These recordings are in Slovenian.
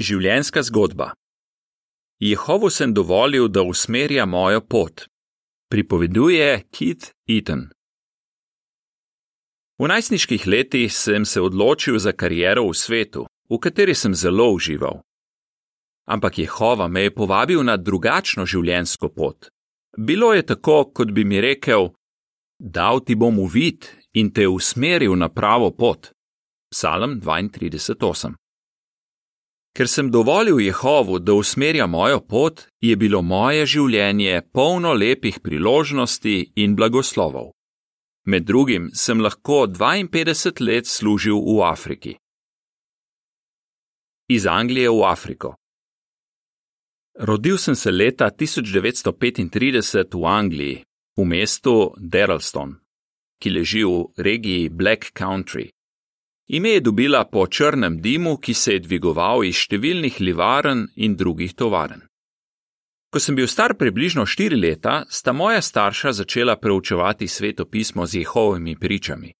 Življenjska zgodba. Jehovu sem dovolil, da usmerja mojo pot. Pripoveduje Keith Eaton. V najstniških letih sem se odločil za kariero v svetu, v kateri sem zelo užival. Ampak Jehova me je povabil na drugačno življenjsko pot. Bilo je tako, kot bi mi rekel: Dal ti bom uvid in te usmeril na pravo pot. Psalm 32:8. Ker sem dovolil Jehovu, da usmerja mojo pot, je bilo moje življenje polno lepih priložnosti in blagoslovov. Med drugim sem lahko 52 let služil v Afriki. Iz Anglije v Afriko. Rodil sem se leta 1935 v Angliji, v mestu Darrelston, ki leži v regiji Black Country. Ime je dobila po črnem dimu, ki se je dvigoval iz številnih livaren in drugih tovaren. Ko sem bil star približno štiri leta, sta moja starša začela preučevati svetopismo z Jehovovimi pričami.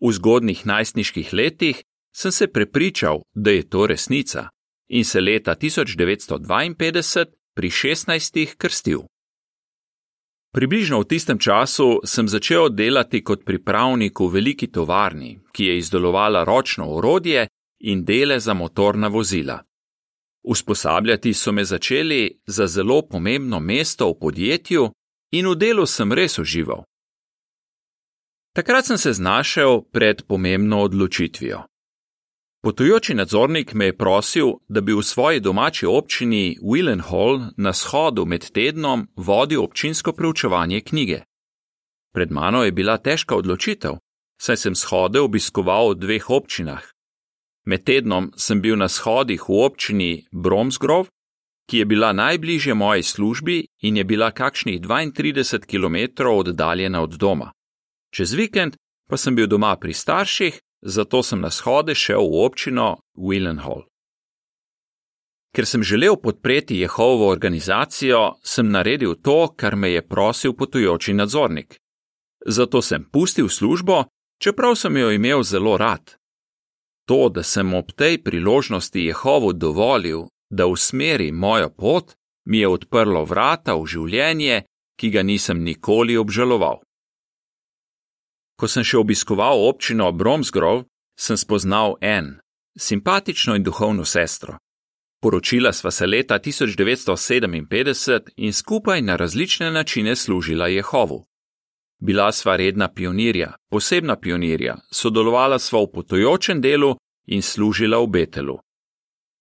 V zgodnih najstniških letih sem se prepričal, da je to resnica in se leta 1952 pri 16 krstil. Približno v tistem času sem začel delati kot pripravnik v veliki tovarni, ki je izdelovala ročno orodje in dele za motorna vozila. Usposabljati so me začeli za zelo pomembno mesto v podjetju in v delu sem res užival. Takrat sem se znašel pred pomembno odločitvijo. Potujoči nadzornik me je prosil, da bi v svoji domači občini Willenhall na shodu med tednom vodil občinsko preučevanje knjige. Pred mano je bila težka odločitev, saj sem shode obiskoval v dveh občinah. Med tednom sem bil na shodih v občini Bromsgrove, ki je bila najbližje moji službi in je bila kakšnih 32 km oddaljena od doma. Čez vikend pa sem bil doma pri starših zato sem na shode šel v občino Willenhall. Ker sem želel podpreti Jehovo organizacijo, sem naredil to, kar me je prosil potujoči nadzornik. Zato sem pustil službo, čeprav sem jo imel zelo rad. To, da sem ob tej priložnosti Jehovu dovolil, da usmeri mojo pot, mi je odprlo vrata v življenje, ki ga nisem nikoli obžaloval. Ko sem še obiskoval občino Bromsgrove, sem spoznal en, simpatično in duhovno sestro. Poročila sva se leta 1957 in skupaj na različne načine služila Jehovu. Bila sva redna pionirja, posebna pionirja, sodelovala sva v potojočem delu in služila v Betelu.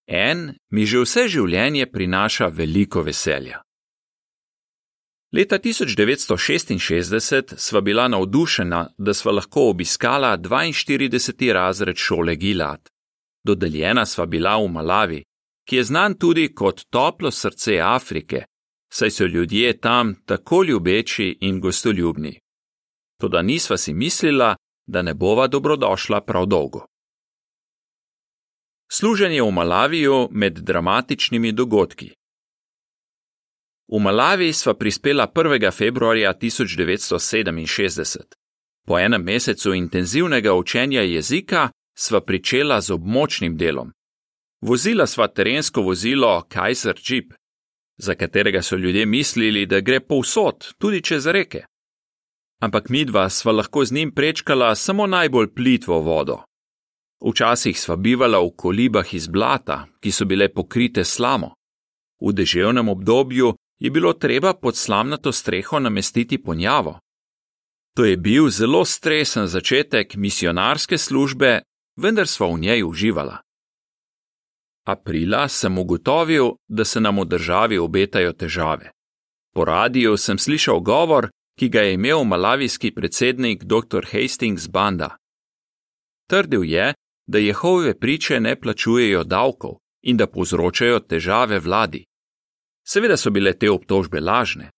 En mi že vse življenje prinaša veliko veselja. Leta 1966 sva bila navdušena, da sva lahko obiskala 42. razred šole Gilad. Dodeljena sva bila v Malavi, ki je znan tudi kot toplo srce Afrike, saj so ljudje tam tako ljubeči in gostoljubni. Toda nisva si mislila, da ne bova dobrodošla prav dolgo. Služenje v Malaviju med dramatičnimi dogodki. V Malavi sva prispela 1. februarja 1967. Po enem mesecu intenzivnega učenja jezika sva pričela z območnim delom. Vozila sva terensko vozilo Kaiser Jeep, za katerega so ljudje mislili, da gre povsod, tudi čez reke. Ampak midva sva lahko z njim prečkala samo najbolj plitvo vodo. Včasih sva bivala v kolibah iz blata, ki so bile pokrite slamo. V deževnem obdobju je bilo treba pod slamnato streho namestiti ponjavo. To je bil zelo stresen začetek misionarske službe, vendar sva v njej uživala. Aprila sem ugotovil, da se nam v državi obetajo težave. Po radiju sem slišal govor, ki ga je imel malavijski predsednik dr. Hastings Banda. Trdil je, da Jehove priče ne plačujejo davkov in da povzročajo težave vladi. Seveda so bile te obtožbe lažne.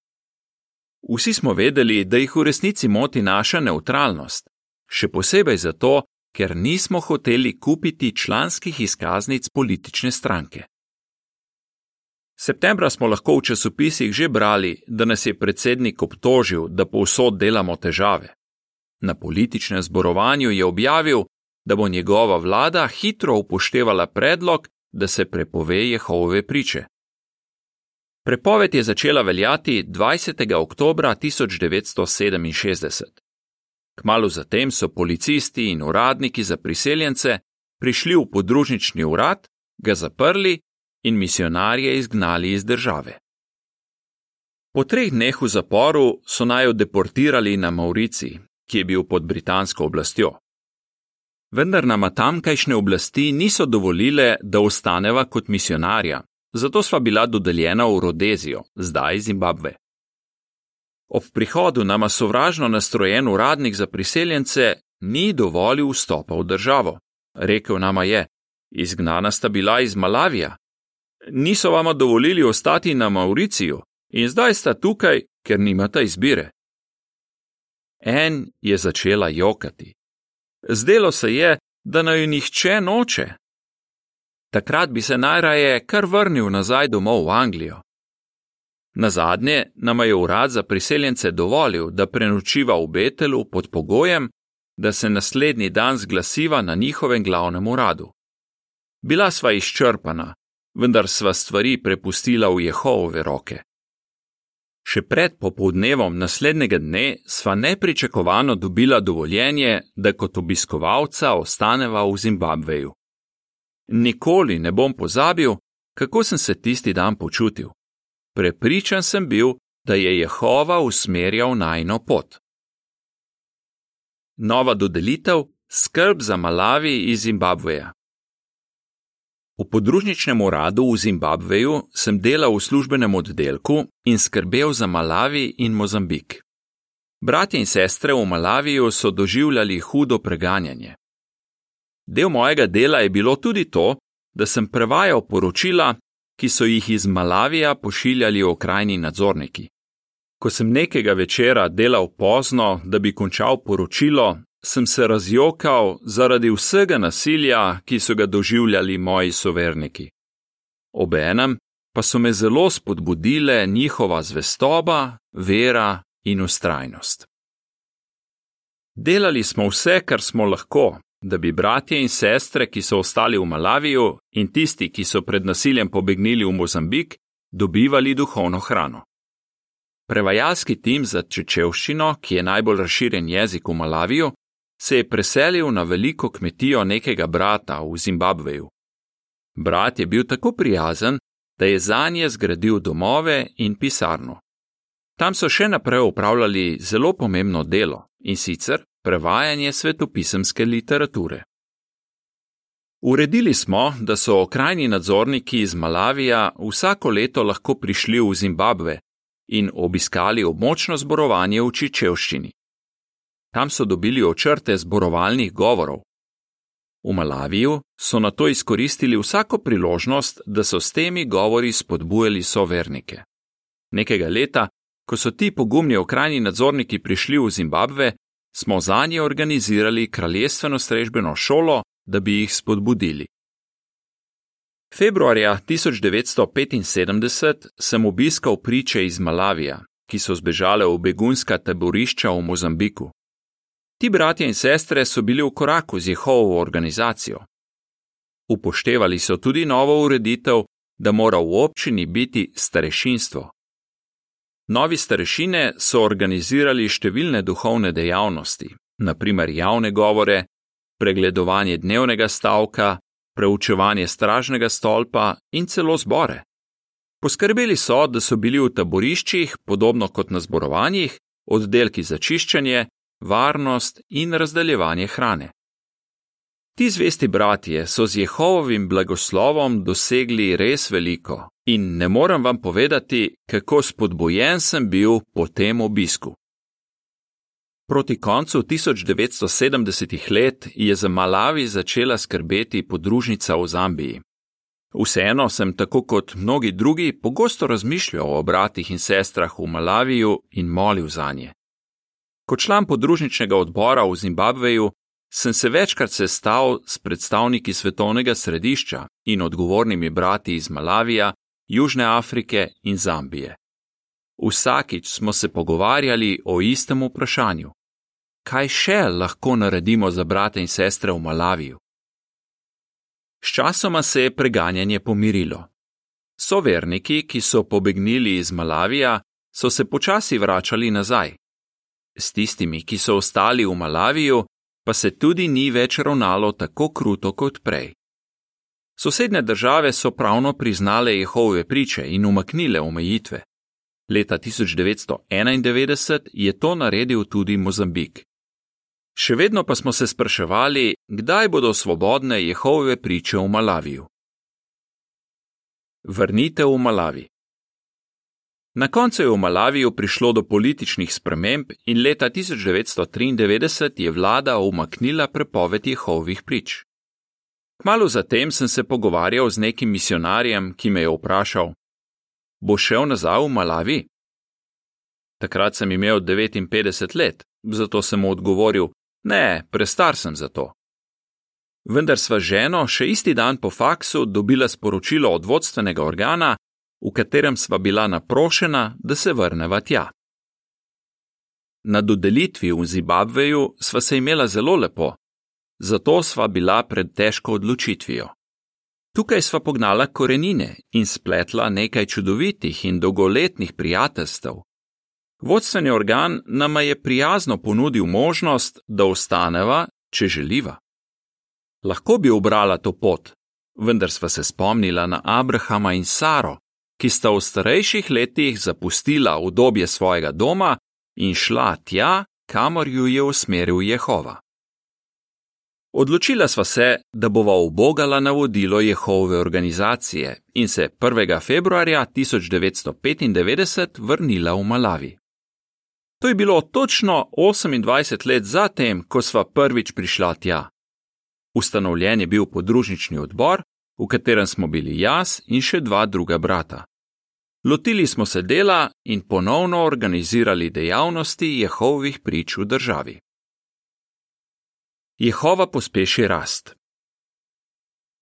Vsi smo vedeli, da jih v resnici moti naša neutralnost, še posebej zato, ker nismo hoteli kupiti članskih izkaznic politične stranke. Septembra smo lahko v časopisih že brali, da nas je predsednik obtožil, da povsod delamo težave. Na političnem zborovanju je objavil, da bo njegova vlada hitro upoštevala predlog, da se prepove Jehovove priče. Prepoved je začela veljati 20. oktober 1967. Kmalo zatem so policisti in uradniki za priseljence prišli v podružnični urad, ga zaprli in misionarje izgnali iz države. Po treh dneh v zaporu so naj jo deportirali na Maurici, ki je bil pod britansko oblastjo. Vendar nama tamkajšnje oblasti niso dovolile, da ostaneva kot misionarja, zato sva bila dodeljena v Rodezijo, zdaj Zimbabve. Ob prihodu nama sovražno nastrojen uradnik za priseljence ni dovolil vstopa v državo. Rekel nama je: Izgnana sta bila iz Malavija. Niso vama dovolili ostati na Mauriciju in zdaj sta tukaj, ker nimata izbire. En je začela jokati. Zdelo se je, da naj jo nihče noče. Takrat bi se najraje kar vrnil nazaj domov v Anglijo. Na zadnje nam je urad za priseljence dovolil, da prenočiva v Betelu pod pogojem, da se naslednji dan zglasiva na njihovem glavnem uradu. Bila sva izčrpana, vendar sva stvari prepustila v Jehovove roke. Še pred popoldnevom naslednjega dne sva nepričakovano dobila dovoljenje, da kot obiskovalca ostaneva v Zimbabveju. Nikoli ne bom pozabil, kako sem se tisti dan počutil. Prepričan sem bil, da je Jehova usmerjal najno pot. Nova dodelitev: skrb za Malavi iz Zimbabveja. V podružničnem uradu v Zimbabveju sem delal v službenem oddelku in skrbel za Malavi in Mozambik. Bratje in sestre v Malaviju so doživljali hudo preganjanje. Del mojega dela je bilo tudi to, da sem prevajal poročila, ki so jih iz Malavija pošiljali okrajni nadzorniki. Ko sem nekega večera delal pozno, da bi končal poročilo, sem se razjokal zaradi vsega nasilja, ki so ga doživljali moji soverniki. Obenem pa so me zelo spodbudile njihova zvestoba, vera in ustrajnost. Delali smo vse, kar smo lahko, da bi bratje in sestre, ki so ostali v Malaviju, in tisti, ki so pred nasiljem pobegnili v Mozambik, dobivali duhovno hrano. Prevajalski tim za čečevščino, ki je najbolj razširjen jezik v Malaviju, se je preselil na veliko kmetijo nekega brata v Zimbabveju. Brat je bil tako prijazen, da je za nje zgradil domove in pisarno. Tam so še naprej upravljali zelo pomembno delo in sicer prevajanje svetopisemske literature. Uredili smo, da so okrajni nadzorniki iz Malavija vsako leto lahko prišli v Zimbabve in obiskali območno zborovanje v Čičevščini. Tam so dobili očrte zborovalnih govorov. V Malaviju so na to izkoristili vsako priložnost, da so s temi govori spodbujali sovernike. Nekega leta, ko so ti pogumni okrajni nadzorniki prišli v Zimbabve, smo za nje organizirali kraljestveno strežbeno šolo, da bi jih spodbudili. Februarja 1975 sem obiskal priče iz Malavija, ki so zbežale v begunska taborišča v Mozambiku. Ti bratje in sestre so bili v koraku z Jehovovo organizacijo. Upoštevali so tudi novo ureditev, da mora v občini biti starešinstvo. Novi starešine so organizirali številne duhovne dejavnosti, naprimer javne govore, pregledovanje dnevnega stavka, preučevanje stražnega stolpa in celo zbore. Poskrbeli so, da so bili v taboriščih, podobno kot na zborovanjih, oddelki za čiščenje, varnost in razdeljevanje hrane. Ti zvesti bratje so z Jehovovim blagoslovom dosegli res veliko in ne morem vam povedati, kako spodbojen sem bil po tem obisku. Proti koncu 1970-ih let je za Malavi začela skrbeti podružnica v Zambiji. Vseeno sem, tako kot mnogi drugi, pogosto razmišljal o bratih in sestrah v Malaviju in molil za nje. Kot član podružničnega odbora v Zimbabveju sem se večkrat sestal s predstavniki svetovnega središča in odgovornimi brati iz Malavija, Južne Afrike in Zambije. Vsakič smo se pogovarjali o istem vprašanju: kaj še lahko naredimo za brate in sestre v Malaviju? Sčasoma se je preganjanje pomirilo. Soverniki, ki so pobegnili iz Malavija, so se počasi vračali nazaj. S tistimi, ki so ostali v Malaviju, pa se tudi ni več ravnalo tako kruto kot prej. Sosedne države so pravno priznale Jehove priče in umaknile omejitve. Leta 1991 je to naredil tudi Mozambik. Še vedno pa smo se spraševali, kdaj bodo svobodne Jehove priče v Malaviju. Vrnitev v Malavi. Na koncu je v Malaviju prišlo do političnih sprememb in leta 1993 je vlada umaknila prepoved Jehovih prič. Kmalo zatem sem se pogovarjal z nekim misionarjem, ki me je vprašal: Bo šel nazaj v Malavi? Takrat sem imel 59 let, zato sem mu odgovoril: Ne, prestar sem za to. Vendar sva ženo še isti dan po faksu dobila sporočilo od vodstvenega organa, v katerem sva bila naprošena, da se vrneva tja. Na dodelitvi v Zimbabveju sva se imela zelo lepo, zato sva bila pred težko odločitvijo. Tukaj sva pognala korenine in spletla nekaj čudovitih in dolgoletnih prijateljstev. Vodstveni organ nama je prijazno ponudil možnost, da ostaneva, če želiva. Lahko bi obrala to pot, vendar sva se spomnila na Abrahama in Saro, ki sta v starejših letih zapustila udobje svojega doma in šla tja, kamor ju je usmeril Jehova. Odločila sva se, da bova ubogala navodilo Jehove organizacije in se 1. februarja 1995 vrnila v Malavi. To je bilo točno 28 let zatem, ko sva prvič prišla tja. Ustanovljen je bil podružnični odbor, v katerem smo bili jaz in še dva druga brata. Lotili smo se dela in ponovno organizirali dejavnosti Jehovih prič v državi. Jehova pospeši rast.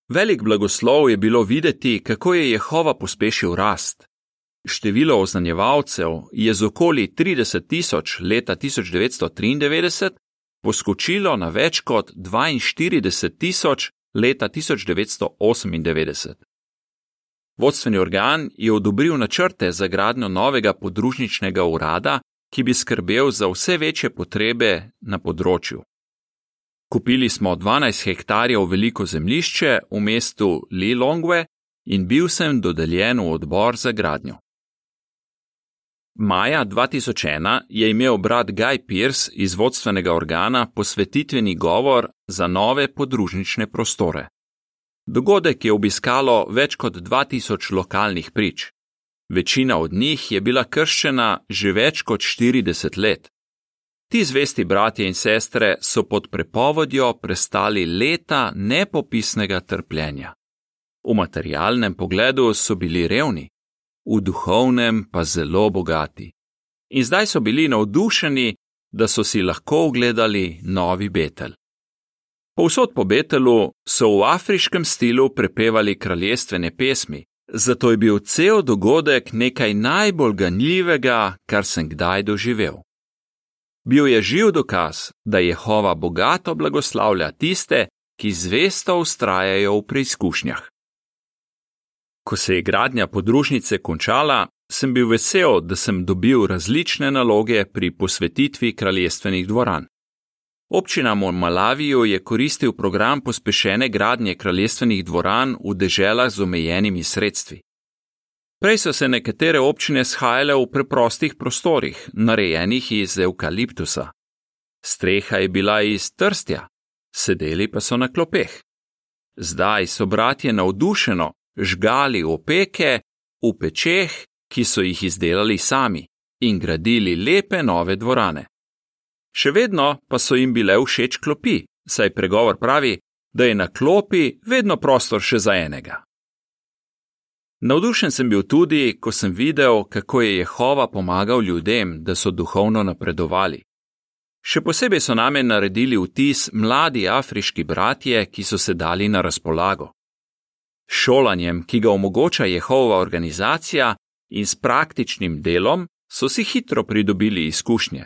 Velik blagoslov je bilo videti, kako je Jehova pospešil rast. Število oznanjevalcev je z okoli 30 tisoč leta 1993 poskočilo na več kot 42 tisoč leta 1998. Vodstveni organ je odobril načrte za gradnjo novega podružničnega urada, ki bi skrbel za vse večje potrebe na področju. Kupili smo 12 hektarjev veliko zemljišče v mestu Lilongwe in bil sem dodeljen v odbor za gradnjo. Maja 2001 je imel brat Guy Pierce iz vodstvenega organa posvetitveni govor za nove podružnične prostore. Dogodek je obiskalo več kot 2000 lokalnih prič. Večina od njih je bila krščena že več kot 40 let. Ti zvesti bratje in sestre so pod prepovedjo prestali leta nepopisnega trpljenja. V materialnem pogledu so bili revni, v duhovnem pa zelo bogati. In zdaj so bili navdušeni, da so si lahko ogledali novi Betel. Povsod po Betelu so v afriškem stilu prepevali kraljestvene pesmi, zato je bil cel dogodek nekaj najbolj ganljivega, kar sem kdaj doživel. Bil je živ dokaz, da Jehova bogato blagoslavlja tiste, ki zvesto ustrajajo v preizkušnjah. Ko se je gradnja podružnice končala, sem bil vesel, da sem dobil različne naloge pri posvetitvi kraljestvenih dvoran. Občina Monmalaviju je koristil program pospešene gradnje kraljestvenih dvoran v deželah z omejenimi sredstvi. Prej so se nekatere občine shajale v preprostih prostorih, narejenih iz eukaliptusa. Streha je bila iz trstja, sedeli pa so na klopeh. Zdaj so bratje navdušeno žgali opeke v pečeh, ki so jih izdelali sami, in gradili lepe nove dvorane. Še vedno pa so jim bile všeč klopi, saj pregovor pravi, da je na klopi vedno prostor še za enega. Navdušen sem bil tudi, ko sem videl, kako je Jehova pomagal ljudem, da so duhovno napredovali. Še posebej so name naredili vtis mladi afriški bratje, ki so se dali na razpolago šolanjem, ki ga omogoča Jehova organizacija, in s praktičnim delom so si hitro pridobili izkušnje.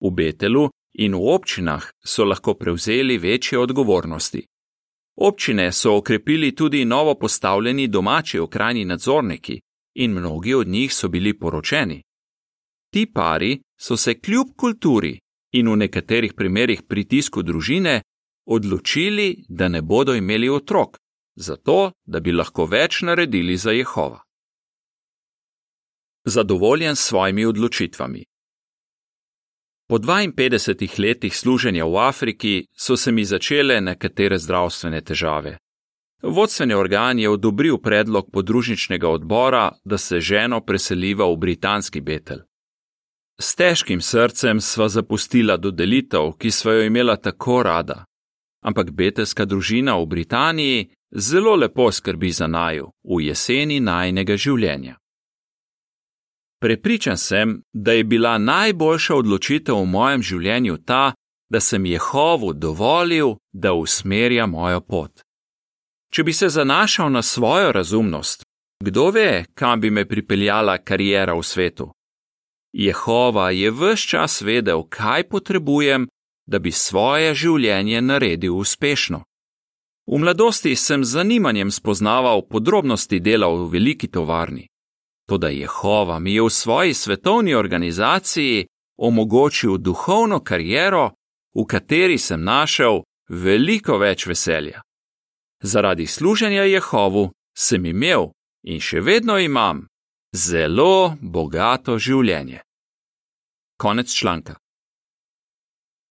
V Betelu in v občinah so lahko prevzeli večje odgovornosti. Občine so okrepili tudi novo postavljeni domači okrajni nadzorniki in mnogi od njih so bili poročeni. Ti pari so se kljub kulturi in v nekaterih primerjih pritisku družine odločili, da ne bodo imeli otrok, zato da bi lahko več naredili za Jehova. Zadovoljen s svojimi odločitvami. Po 52 letih služenja v Afriki so se mi začele nekatere zdravstvene težave. Vodstveni organ je odobril predlog podružničnega odbora, da se ženo preseliva v britanski Betel. S težkim srcem sva zapustila dodelitev, ki sva jo imela tako rada. Ampak betelska družina v Britaniji zelo lepo skrbi za naju v jeseni najnega življenja. Prepričan sem, da je bila najboljša odločitev v mojem življenju ta, da sem Jehovu dovolil, da usmerja mojo pot. Če bi se zanašal na svojo razumnost, kdo ve, kam bi me pripeljala karijera v svetu? Jehova je vse čas vedel, kaj potrebujem, da bi svoje življenje naredil uspešno. V mladosti sem z zanimanjem spoznaval podrobnosti dela v veliki tovarni. Toda Jehova mi je v svoji svetovni organizaciji omogočil duhovno kariero, v kateri sem našel veliko več veselja. Zaradi služenja Jehovu sem imel in še vedno imam zelo bogato življenje. Konec članka.